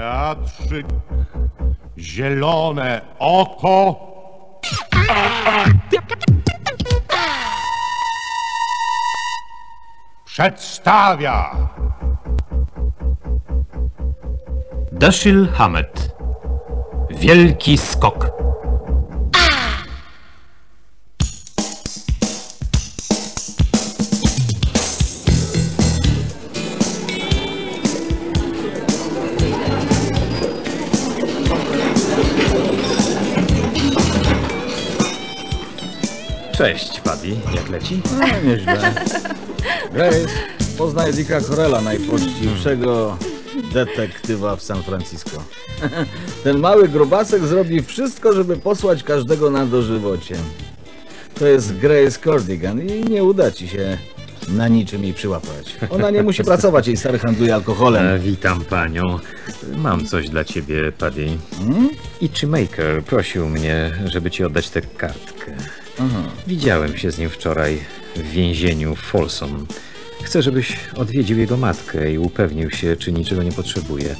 Teatrzyk, zielone oko. Przedstawia Dashiell Hammett. Wielki skok. Cześć, Paddy. Jak leci? No, nieźle. Grace, poznaj Dicka Corella, najpoczciwszego detektywa w San Francisco. Ten mały grubasek zrobi wszystko, żeby posłać każdego na dożywocie. To jest Grace Cordigan i nie uda ci się na niczym jej przyłapać. Ona nie musi pracować, jej stary handluje alkoholem. E, witam panią. Mam coś dla ciebie, Paddy. Itchy Maker prosił mnie, żeby ci oddać tę kartkę. Widziałem się z nim wczoraj w więzieniu w Folsom. Chcę, żebyś odwiedził jego matkę i upewnił się, czy niczego nie potrzebuje.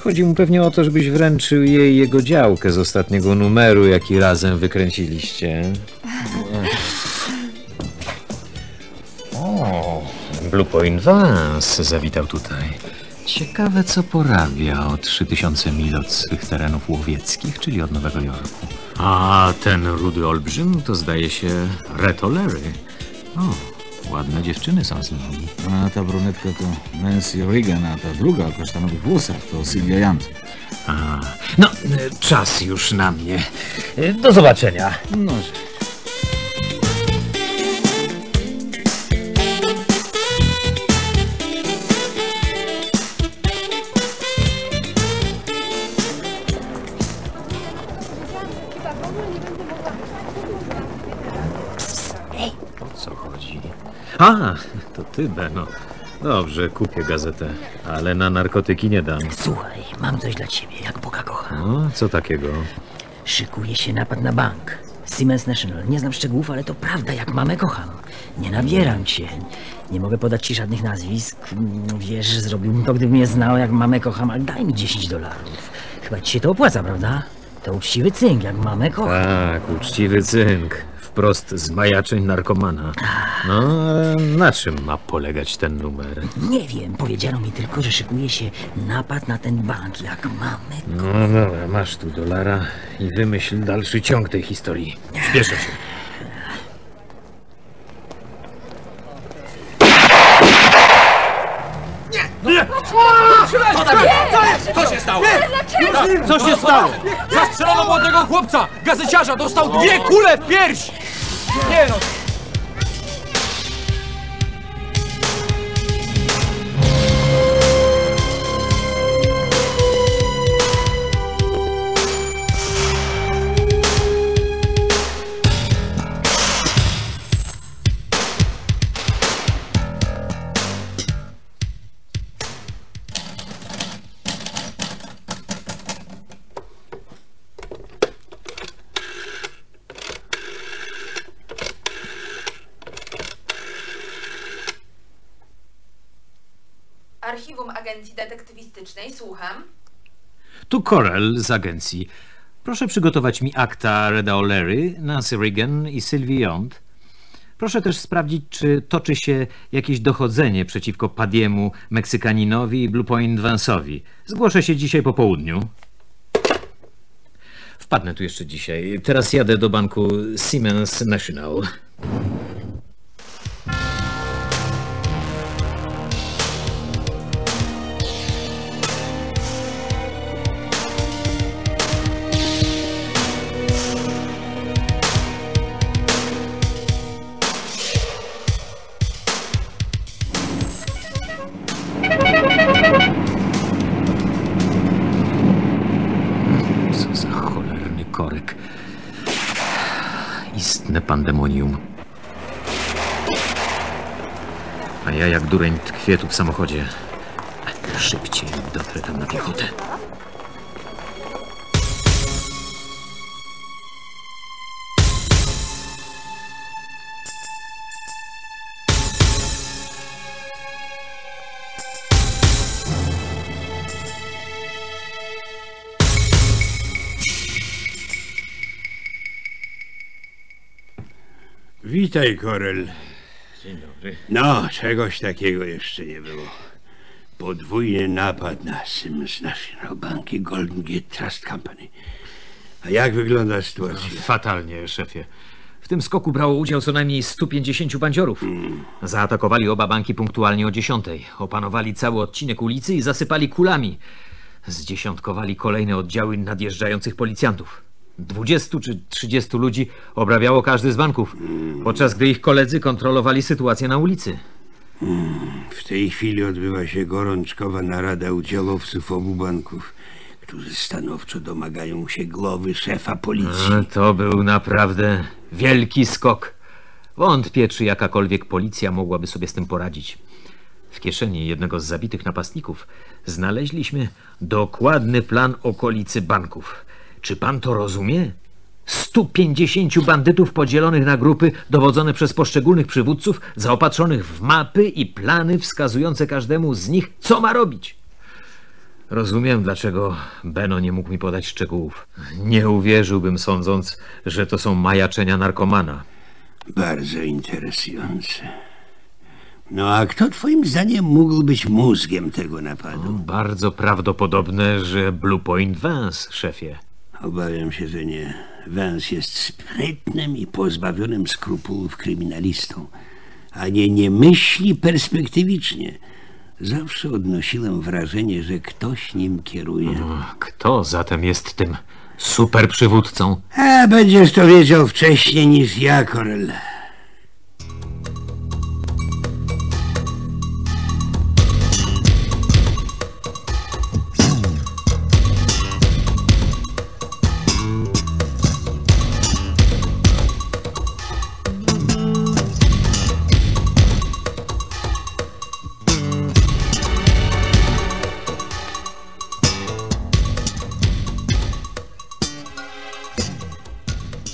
Chodzi mu pewnie o to, żebyś wręczył jej jego działkę z ostatniego numeru, jaki razem wykręciliście. O, Blue Point Vance zawitał tutaj. Ciekawe, co porabia o 3000 mil od swych terenów łowieckich, czyli od Nowego Jorku. A ten rudy olbrzym to zdaje się Reto Larry. O, ładne dziewczyny są z nimi. A ta brunetka to Nancy Reagan, a ta druga o kasztanowych włosach to Sylvia Yant. A, no, e, czas już na mnie. E, Do zobaczenia. No, A, to ty, Beno. Dobrze, kupię gazetę, ale na narkotyki nie dam. Słuchaj, mam coś dla ciebie, jak Boga kocha. O, co takiego? Szykuje się napad na bank. Siemens National. Nie znam szczegółów, ale to prawda, jak mamę kocham. Nie nabieram cię. Nie mogę podać ci żadnych nazwisk. Wiesz, zrobiłbym to, gdybym mnie znał, jak mamę kocham, ale daj mi 10 dolarów. Chyba ci się to opłaca, prawda? To uczciwy cynk, jak mamę kocham. Tak, uczciwy cynk. Wprost z majaczeń narkomana. No, ale na czym ma polegać ten numer? Nie wiem, powiedziano mi tylko, że szykuje się napad na ten bank, jak mamy. No dobra, masz tu dolara i wymyśl dalszy ciąg tej historii. Śpieszę się. Co się stało? Zastrzelono młodego chłopca! Gazeciarza dostał dwie kule w pierś! Nie Archiwum Agencji Detektywistycznej, słucham. Tu Corel z agencji. Proszę przygotować mi akta Reda O'Leary, Nancy Reagan i Sylvie Yont. Proszę też sprawdzić, czy toczy się jakieś dochodzenie przeciwko Padiemu, Meksykaninowi i Blue Point Vance'owi. Zgłoszę się dzisiaj po południu. Wpadnę tu jeszcze dzisiaj. Teraz jadę do banku Siemens National. Istne pandemonium. A ja jak dureń tkwię tu w samochodzie. Szybciej dotrę tam na piechotę. Witaj, Korel. Dzień dobry. No, czegoś takiego jeszcze nie było. Podwójny napad na Simmons National Bank i Golden Gate Trust Company. A jak wygląda sytuacja? Fatalnie, szefie. W tym skoku brało udział co najmniej 150 bandziorów. Zaatakowali oba banki punktualnie o 10. Opanowali cały odcinek ulicy i zasypali kulami. Zdziesiątkowali kolejne oddziały nadjeżdżających policjantów. 20 czy 30 ludzi obrabiało każdy z banków, podczas gdy ich koledzy kontrolowali sytuację na ulicy. W tej chwili odbywa się gorączkowa narada udziałowców obu banków, którzy stanowczo domagają się głowy szefa policji. E, To był naprawdę wielki skok. Wątpię, czy jakakolwiek policja mogłaby sobie z tym poradzić. W kieszeni jednego z zabitych napastników znaleźliśmy dokładny plan okolicy banków. Czy pan to rozumie? 150 bandytów podzielonych na grupy, dowodzone przez poszczególnych przywódców, zaopatrzonych w mapy i plany wskazujące każdemu z nich, co ma robić. Rozumiem, dlaczego Beno nie mógł mi podać szczegółów. Nie uwierzyłbym, sądząc, że to są majaczenia narkomana. Bardzo interesujące. No a kto twoim zdaniem mógł być mózgiem tego napadu? Bardzo prawdopodobne, że Blue Point Vance, szefie. Obawiam się, że nie. Vance jest sprytnym i pozbawionym skrupułów kryminalistą, a nie nie myśli perspektywicznie. Zawsze odnosiłem wrażenie, że ktoś nim kieruje. Kto zatem jest tym super przywódcą? A będziesz to wiedział wcześniej niż ja, Korel.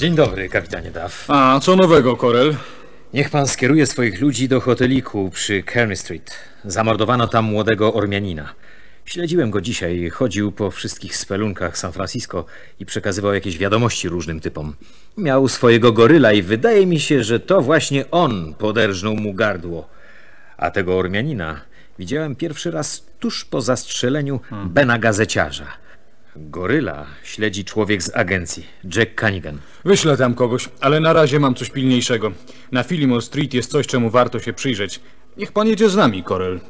Dzień dobry, kapitanie Duff. A co nowego, Korel? Niech pan skieruje swoich ludzi do hoteliku przy Kearney Street. Zamordowano tam młodego Ormianina. Śledziłem go dzisiaj. Chodził po wszystkich spelunkach San Francisco i przekazywał jakieś wiadomości różnym typom. Miał swojego goryla i wydaje mi się, że to właśnie on poderżnął mu gardło. A tego Ormianina widziałem pierwszy raz tuż po zastrzeleniu Bena Gazeciarza. Goryla śledzi człowiek z agencji, Jack Cunningham. Wyślę tam kogoś, ale na razie mam coś pilniejszego. Na Fillmore Street jest coś, czemu warto się przyjrzeć. Niech pan jedzie z nami, Korel.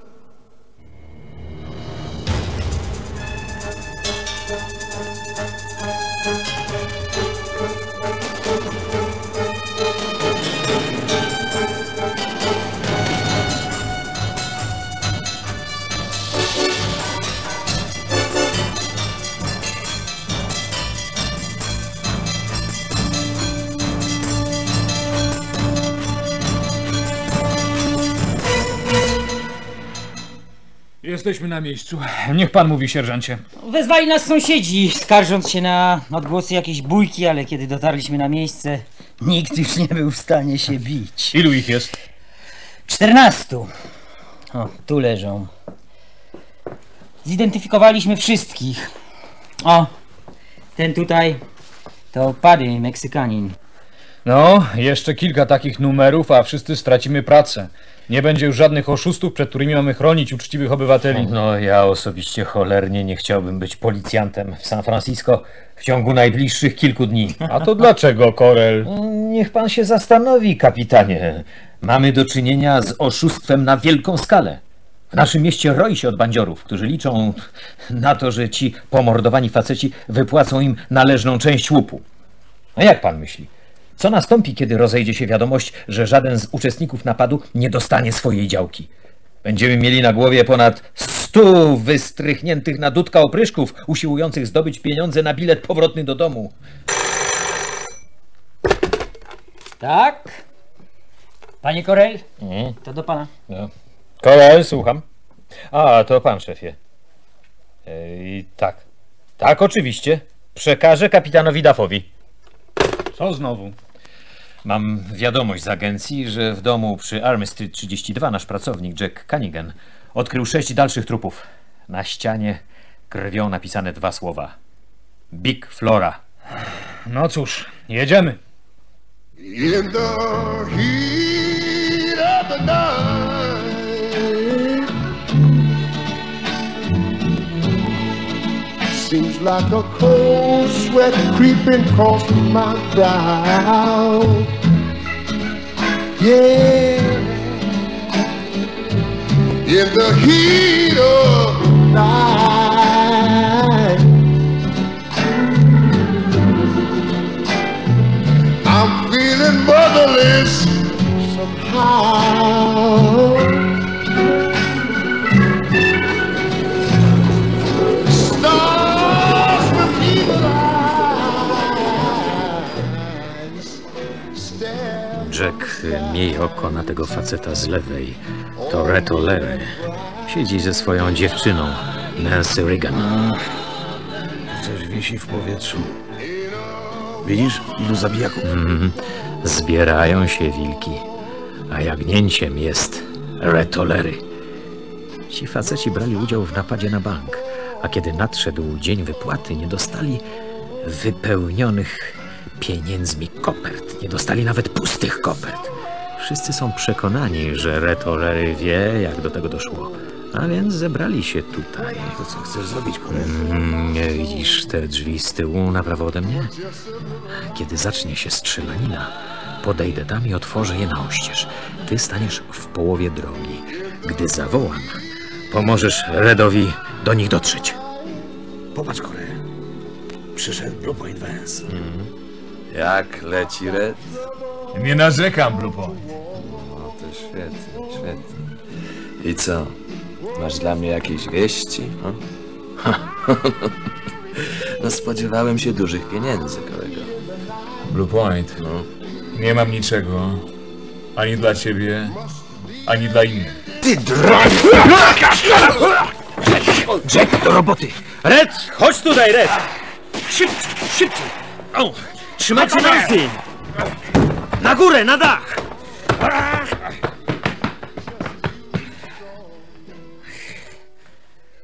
Jesteśmy na miejscu. Niech pan mówi, sierżancie. Wezwali nas sąsiedzi, skarżąc się na odgłosy jakiejś bójki, ale kiedy dotarliśmy na miejsce, nikt już nie był w stanie się bić. Ilu ich jest? Czternastu. O, tu leżą. Zidentyfikowaliśmy wszystkich. O, ten tutaj to Paddy, Meksykanin. No, jeszcze kilka takich numerów, a wszyscy stracimy pracę. Nie będzie już żadnych oszustów, przed którymi mamy chronić uczciwych obywateli. No, ja osobiście cholernie nie chciałbym być policjantem w San Francisco w ciągu najbliższych kilku dni. A to dlaczego, Korel? Niech pan się zastanowi, kapitanie. Mamy do czynienia z oszustwem na wielką skalę. W naszym mieście roi się od bandziorów, którzy liczą na to, że ci pomordowani faceci wypłacą im należną część łupu. A jak pan myśli? Co nastąpi, kiedy rozejdzie się wiadomość, że żaden z uczestników napadu nie dostanie swojej działki? Będziemy mieli na głowie ponad stu wystrychniętych na dudka opryszków, usiłujących zdobyć pieniądze na bilet powrotny do domu. Tak? Panie Korel? To do pana. No. Korel, słucham. A, to pan, szefie. Ej, tak. Tak, oczywiście. Przekażę kapitanowi Dafowi. Co znowu? Mam wiadomość z agencji, że w domu przy Army Street 32 nasz pracownik Jack Cunningham odkrył sześć dalszych trupów. Na ścianie krwią napisane dwa słowa. Big Flora. No cóż, jedziemy. In the heat of the night, seems like a cold sweat creeping across my brow. Yeah, in the heat of night. I'm feeling motherless somehow. Miej oko na tego faceta z lewej. To Red O'Leary. Siedzi ze swoją dziewczyną, Nancy Reagan. Coś wisi w powietrzu. Widzisz, ilu zabijaków? Zbierają się wilki, a jagnięciem jest Red O'Leary. Ci faceci brali udział w napadzie na bank, a kiedy nadszedł dzień wypłaty, nie dostali wypełnionych pieniędzmi kopert. Nie dostali nawet pustych kopert. Wszyscy są przekonani, że Red O'Leary wie, jak do tego doszło. A więc zebrali się tutaj. To co chcesz zrobić, Korea? Mm, Nie widzisz te drzwi z tyłu na prawo ode mnie? Kiedy zacznie się strzelanina, podejdę tam i otworzę je na oścież. Ty staniesz w połowie drogi. Gdy zawołam, pomożesz Redowi do nich dotrzeć. Popatrz, Korea. Przyszedł Blue Point Vance. Jak leci Red? Nie narzekam, Blue Point. No to świetnie, świetnie. I co? Masz dla mnie jakieś wieści? No, no spodziewałem się dużych pieniędzy, kolego. Blue Point, No, nie mam niczego. Ani dla ciebie, ani dla innych. Jack, do roboty! Red, chodź tutaj, Red! Szybciej, szybciej! O, trzymajcie Nancy! Na górę, na dach!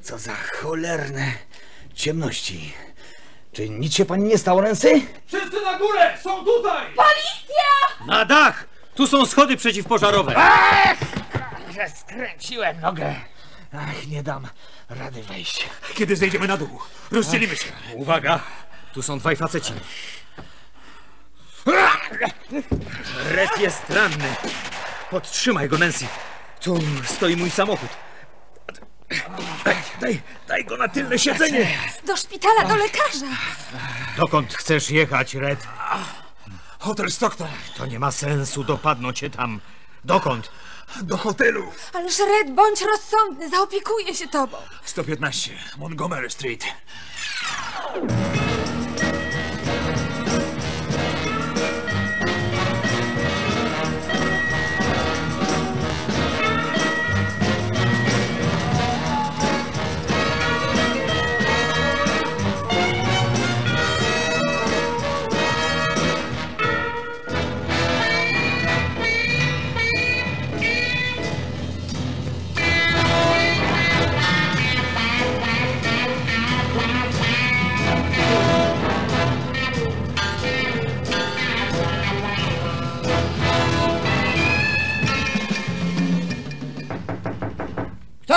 Co za cholerne ciemności. Czy nic się pani nie stało, Nancy? Wszyscy na górę! Są tutaj! Na dach! Tu są schody przeciwpożarowe. Skręciłem nogę. Ach, nie dam rady wejść. Kiedy zejdziemy na dół, rozdzielimy się. Uwaga, tu są dwaj faceci. Red jest ranny. Podtrzymaj go, Nancy. Tu stoi mój samochód. Daj, daj, daj go na tylne siedzenie. Do szpitala, do lekarza! Dokąd chcesz jechać, Red? Hotel Stockton, To nie ma sensu, dopadną cię tam. Dokąd? do hotelu. Ależ Red, bądź rozsądny, zaopiekuję się tobą. 115, Montgomery Street.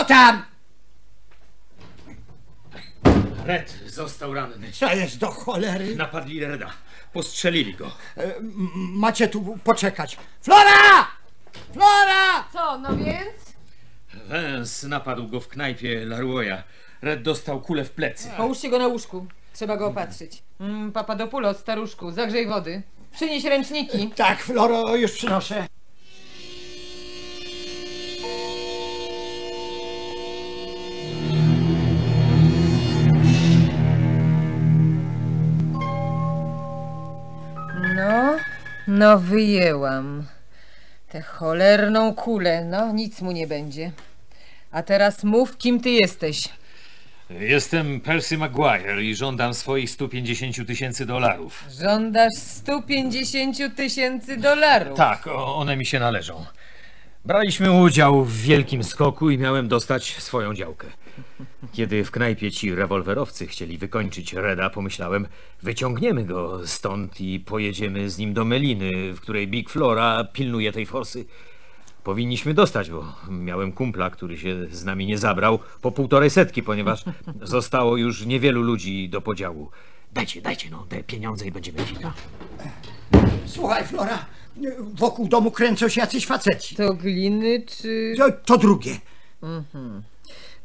Tam? Red został ranny. Co jest do cholery? Napadli Reda. Postrzelili go. M- Macie tu poczekać. Flora! Flora! Co, no więc? Wens napadł go w knajpie Laruoja. Red dostał kulę w plecy. Połóżcie go na łóżku. Trzeba go opatrzyć. Mm, Papadopoulos, staruszku, zagrzej wody. Przynieś ręczniki. Tak, Floro, już przynoszę. No, no wyjęłam. Tę cholerną kulę. No, nic mu nie będzie. A teraz mów, kim ty jesteś. Jestem Percy Maguire i żądam swoich 150 tysięcy dolarów. Żądasz 150 tysięcy dolarów. Tak, one mi się należą. Braliśmy udział w wielkim skoku i miałem dostać swoją działkę. Kiedy w knajpie ci rewolwerowcy chcieli wykończyć Reda, pomyślałem, wyciągniemy go stąd i pojedziemy z nim do Meliny, w której Big Flora pilnuje tej forsy. Powinniśmy dostać, bo miałem kumpla, który się z nami nie zabrał, po półtorej setki, ponieważ zostało już niewielu ludzi do podziału. Dajcie, dajcie no te pieniądze i będziemy fika. Słuchaj, Flora, wokół domu kręcą się jacyś faceci. To gliny czy... To, to drugie. Mhm.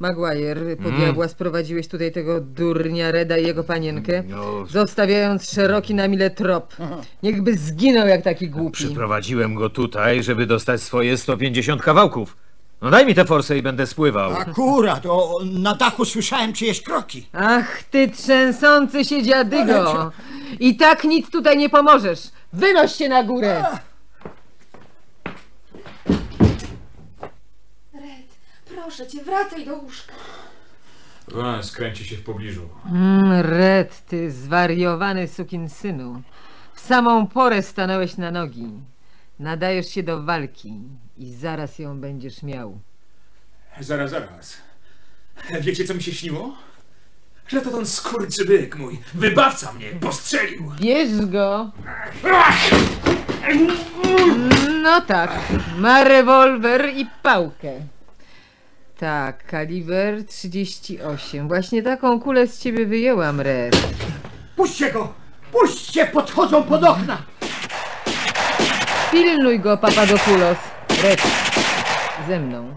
Maguire, po Mm. diabła sprowadziłeś tutaj tego durnia Reda i jego panienkę, No. zostawiając szeroki na mile trop. Niechby zginął jak taki głupi. Przyprowadziłem go tutaj, żeby dostać swoje 150 kawałków. No daj mi tę forsę i będę spływał. Akurat, o, na dachu słyszałem czyjeś kroki. Ach, ty trzęsący się dziadygo! I tak nic tutaj nie pomożesz. Wynoś się na górę! Red, proszę cię, wracaj do łóżka. A, skręci się w pobliżu. Mm, Red, ty zwariowany sukinsynu. W samą porę stanąłeś na nogi. Nadajesz się do walki i zaraz ją będziesz miał. Zaraz, zaraz. Wiecie, co mi się śniło? Że to ten skurczybyk mój, wybawca mnie, postrzelił. Bierz go! No tak, ma rewolwer i pałkę. Tak, kaliber 38. Właśnie taką kulę z ciebie wyjęłam, Red. Puśćcie go! Puśćcie, podchodzą pod okna! Pilnuj go, Papadopoulos. Red, ze mną.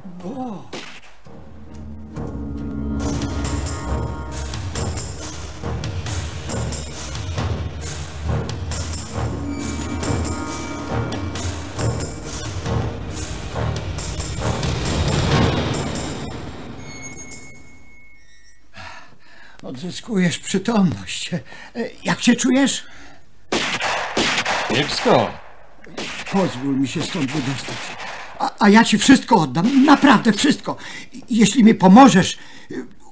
Odzyskujesz przytomność. E, Jak się czujesz? Kiepsko. Pozwól mi się stąd wydostać. A, a ja ci wszystko oddam, naprawdę wszystko. Jeśli mi pomożesz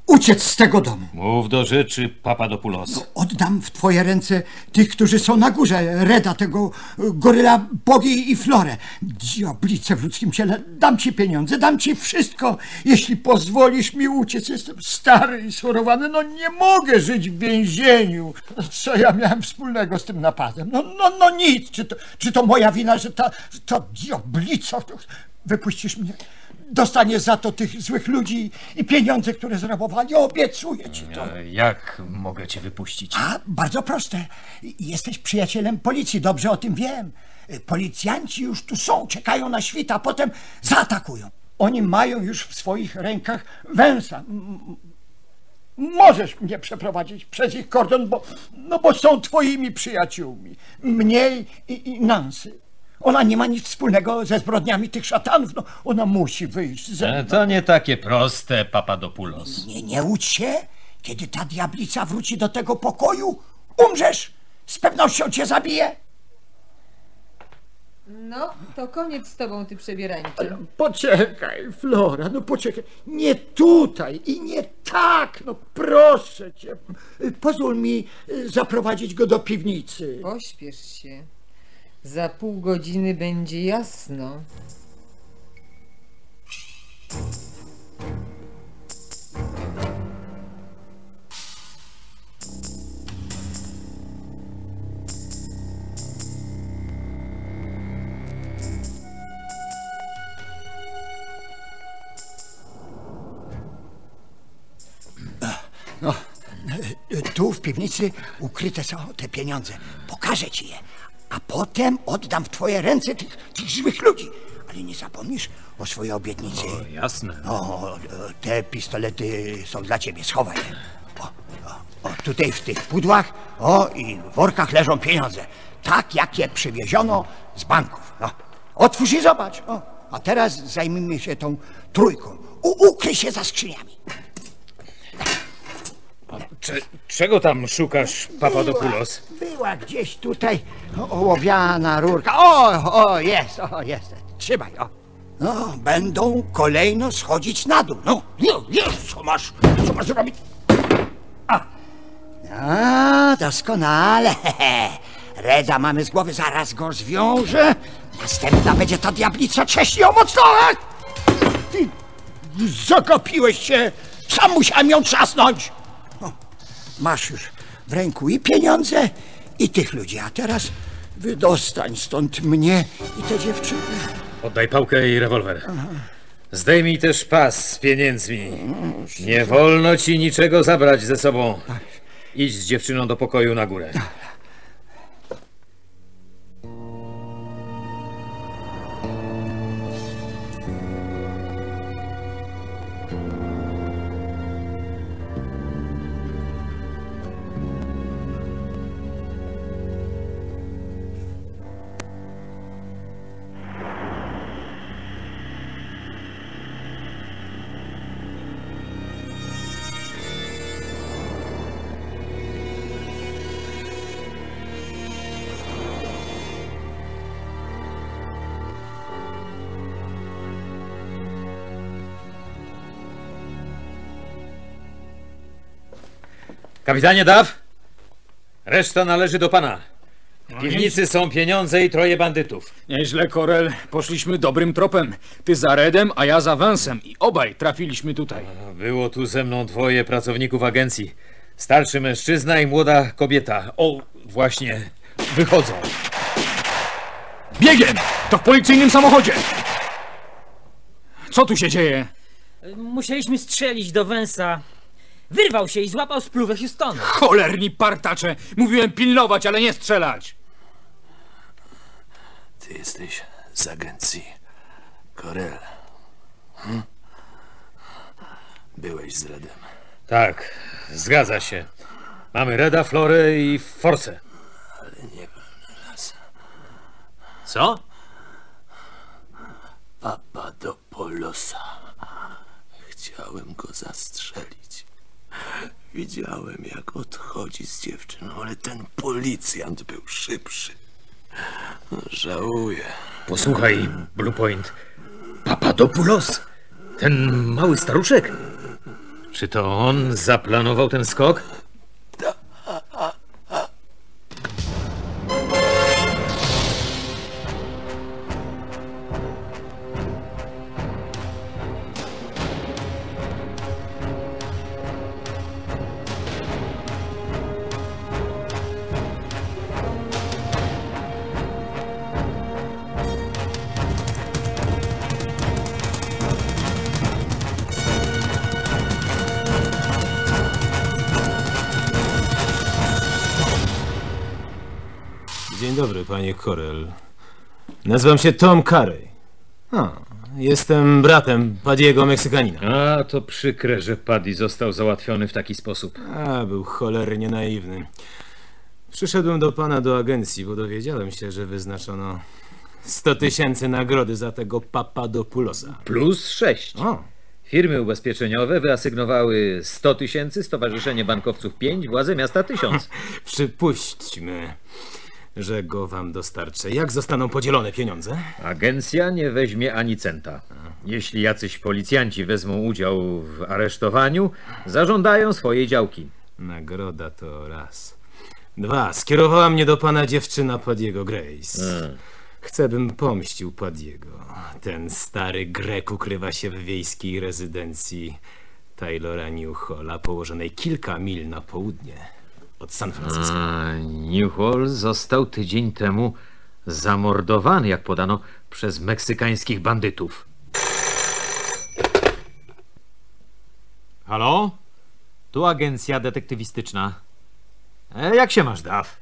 uciec z tego domu. Mów do rzeczy, Papadopoulos. Oddam w twoje ręce tych, którzy są na górze. Reda, tego y, goryla, Bogi i Florę. Diablice w ludzkim ciele. Dam ci pieniądze, dam ci wszystko, jeśli pozwolisz mi uciec. Jestem stary i surowany. No nie mogę żyć w więzieniu. Co ja miałem wspólnego z tym napadem? No, no, no nic. Czy to, czy to moja wina, że ta, ta diablica... Wypuścisz mnie? Dostaniesz za to tych złych ludzi i pieniądze, które zrabowali. Obiecuję ci to. A Jak mogę cię wypuścić? A, bardzo proste. Jesteś przyjacielem policji, dobrze o tym wiem. Policjanci już tu są, czekają na świt, a potem zaatakują. Oni mają już w swoich rękach węsa. Możesz mnie przeprowadzić przez ich kordon, bo, no bo są twoimi przyjaciółmi. Mnie i, i Nancy. Ona nie ma nic wspólnego ze zbrodniami tych szatanów. No, ona musi wyjść ze mną. To nie takie proste, Papadopoulos. Nie, nie łudź się. Kiedy ta diablica wróci do tego pokoju, umrzesz. Z pewnością cię zabije. No, to koniec z tobą, ty przebierańcze. Poczekaj, Flora, no poczekaj. Nie tutaj i nie tak, no proszę cię. Pozwól mi y, zaprowadzić go do piwnicy. Pośpiesz się. Za pół godziny będzie jasno. No, tu w piwnicy ukryte są te pieniądze. Pokażę ci je, a potem oddam w twoje ręce tych, tych złych ludzi. Ale nie zapomnisz o swojej obietnicy. O, jasne. O, te pistolety są dla ciebie, schowaj je. O, o, o, tutaj w tych pudłach, o i w workach leżą pieniądze. Tak, jak je przywieziono z banków. No, otwórz i zobacz. O, a teraz zajmijmy się tą trójką. U, ukryj się za skrzyniami. Cze- czego tam szukasz, Papadopoulos? Była, była gdzieś tutaj ołowiana rurka. O, o, jest, o, jest. Trzymaj, o. No, będą kolejno schodzić na dół. No, no, jest, co masz, co masz zrobić? A, a doskonale. Reda mamy z głowy, zaraz go zwiążę. Następna będzie ta diablica, ją mocno. Ty się Sam musiałem ją trzasnąć. Masz już w ręku i pieniądze, i tych ludzi. A teraz wydostań stąd mnie i te dziewczyny. Oddaj pałkę i rewolwer. Zdejmij też pas z pieniędzmi. Nie wolno ci niczego zabrać ze sobą. Idź z dziewczyną do pokoju na górę. Kapitanie Daw, reszta należy do pana. W piwnicy są pieniądze i troje bandytów. Nieźle, Korel. Poszliśmy dobrym tropem. Ty za Redem, a ja za Węsem. I obaj trafiliśmy tutaj. Było tu ze mną dwoje pracowników agencji. Starszy mężczyzna i młoda kobieta. O, właśnie, wychodzą. Biegiem! To w policyjnym samochodzie! Co tu się dzieje? Musieliśmy strzelić do Węsa. Wyrwał się i złapał spluwę Houstona. Cholerni partacze! Mówiłem pilnować, ale nie strzelać! Ty jesteś z agencji Corel. Hm? Byłeś z Redem. Tak, zgadza się. Mamy Reda, Florę i Force. Ale nie nas. Co? Papadopoulosa. Chciałem go zastrzelić. Widziałem, jak odchodzi z dziewczyną, ale ten policjant był szybszy. Żałuję. Posłuchaj, Bluepoint. Papadopoulos! Ten mały staruszek? Czy to on zaplanował ten skok? Korel. Nazywam się Tom Carey. A, jestem bratem Padiego Meksykanina. A, to przykre, że Paddy został załatwiony w taki sposób. A, był cholernie naiwny. Przyszedłem do pana do agencji, bo dowiedziałem się, że wyznaczono 100 tysięcy nagrody za tego Papadopoulosa. Plus 6. O, Firmy ubezpieczeniowe wyasygnowały 100 tysięcy, Stowarzyszenie Bankowców 5, władze miasta 1000. przypuśćmy, że go wam dostarczę. Jak zostaną podzielone pieniądze? Agencja nie weźmie ani centa. Jeśli jacyś policjanci wezmą udział w aresztowaniu, zażądają swojej działki. Nagroda to raz. Dwa. Skierowała mnie do pana dziewczyna Padiego Grace. Chcę, bym pomścił Padiego. Ten stary Grek ukrywa się w wiejskiej rezydencji Taylora Newhalla, położonej kilka mil na południe od San Francisco. A, Newhall został tydzień temu zamordowany, jak podano, przez meksykańskich bandytów. Halo? Tu agencja detektywistyczna. E, jak się masz, Daw?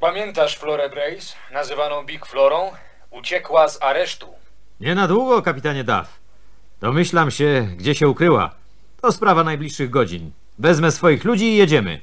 Pamiętasz Florę Grace, nazywaną Big Florą? Uciekła z aresztu. Nie na długo, kapitanie Daw. Domyślam się, gdzie się ukryła. To sprawa najbliższych godzin. Wezmę swoich ludzi i jedziemy.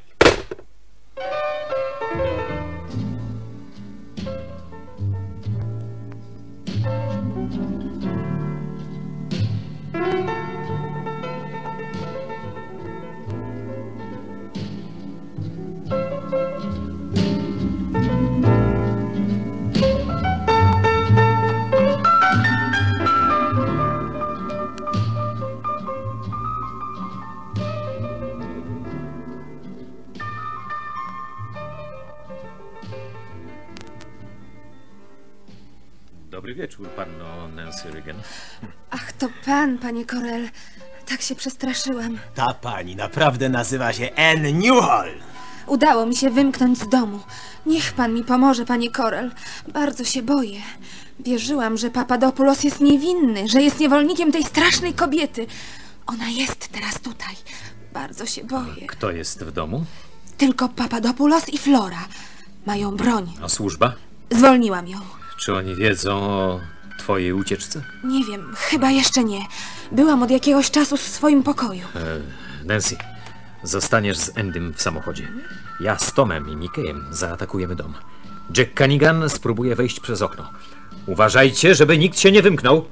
Wieczór, panno Nancy Regan. Ach, to pan, panie Korel. Tak się przestraszyłam. Ta pani naprawdę nazywa się Anne Newhall. Udało mi się wymknąć z domu. Niech pan mi pomoże, panie Korel. Bardzo się boję. Wierzyłam, że Papadopoulos jest niewinny, że jest niewolnikiem tej strasznej kobiety. Ona jest teraz tutaj. Bardzo się boję. Kto jest w domu? Tylko Papadopoulos i Flora. Mają broń. A służba? Zwolniłam ją. Czy oni wiedzą o twojej ucieczce? Nie wiem, chyba jeszcze nie. Byłam od jakiegoś czasu w swoim pokoju. E, Nancy, zostaniesz z Endym w samochodzie. Ja z Tomem i Mikejem zaatakujemy dom. Jack Cunningham spróbuje wejść przez okno. Uważajcie, żeby nikt się nie wymknął.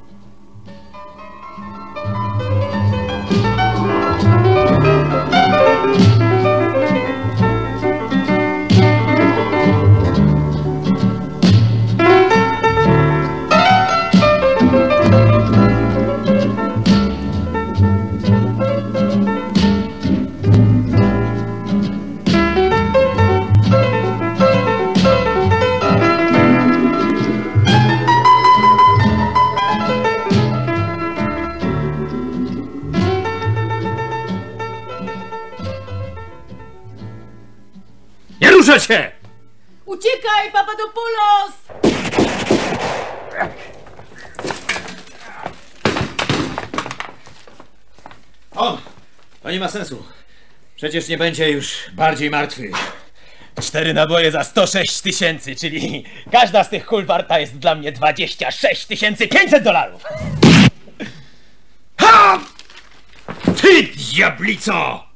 Się! Uciekaj, Papadopoulos! O! To nie ma sensu. Przecież nie będzie już bardziej martwy. Cztery naboje za 106 tysięcy, czyli każda z tych kul warta jest dla mnie 26 500 dolarów. Ha! Ty diablico!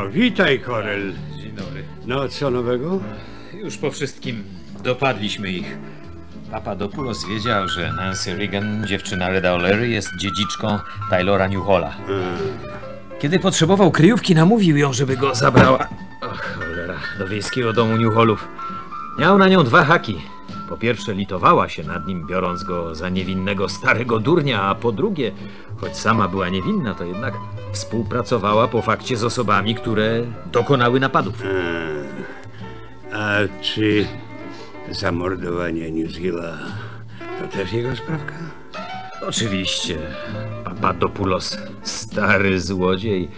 O, witaj, Korel. Dzień dobry. No, co nowego? Już po wszystkim dopadliśmy ich. Papadopoulos wiedział, że Nancy Reagan, dziewczyna Reda O'Leary, jest dziedziczką Taylora Newhalla. Kiedy potrzebował kryjówki, namówił ją, żeby go zabrała. Och, cholera, do wiejskiego domu Newhallów. Miał na nią dwa haki. Po pierwsze, litowała się nad nim, biorąc go za niewinnego starego durnia, a po drugie, choć sama była niewinna, to jednak współpracowała po fakcie z osobami, które dokonały napadów. A czy zamordowanie Newsgilla to też jego sprawka? Oczywiście. Papadopoulos, stary złodziej,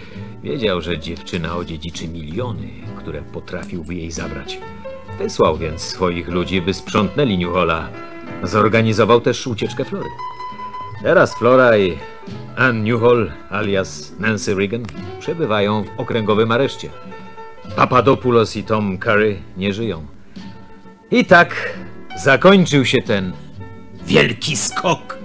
wiedział, że dziewczyna odziedziczy miliony, które potrafiłby jej zabrać. Wysłał więc swoich ludzi, by sprzątnęli Newhola. Zorganizował też ucieczkę Flory. Teraz Flora i Ann Newhall, alias Nancy Reagan, przebywają w okręgowym areszcie. Papadopoulos i Tom Curry nie żyją. I tak zakończył się ten wielki skok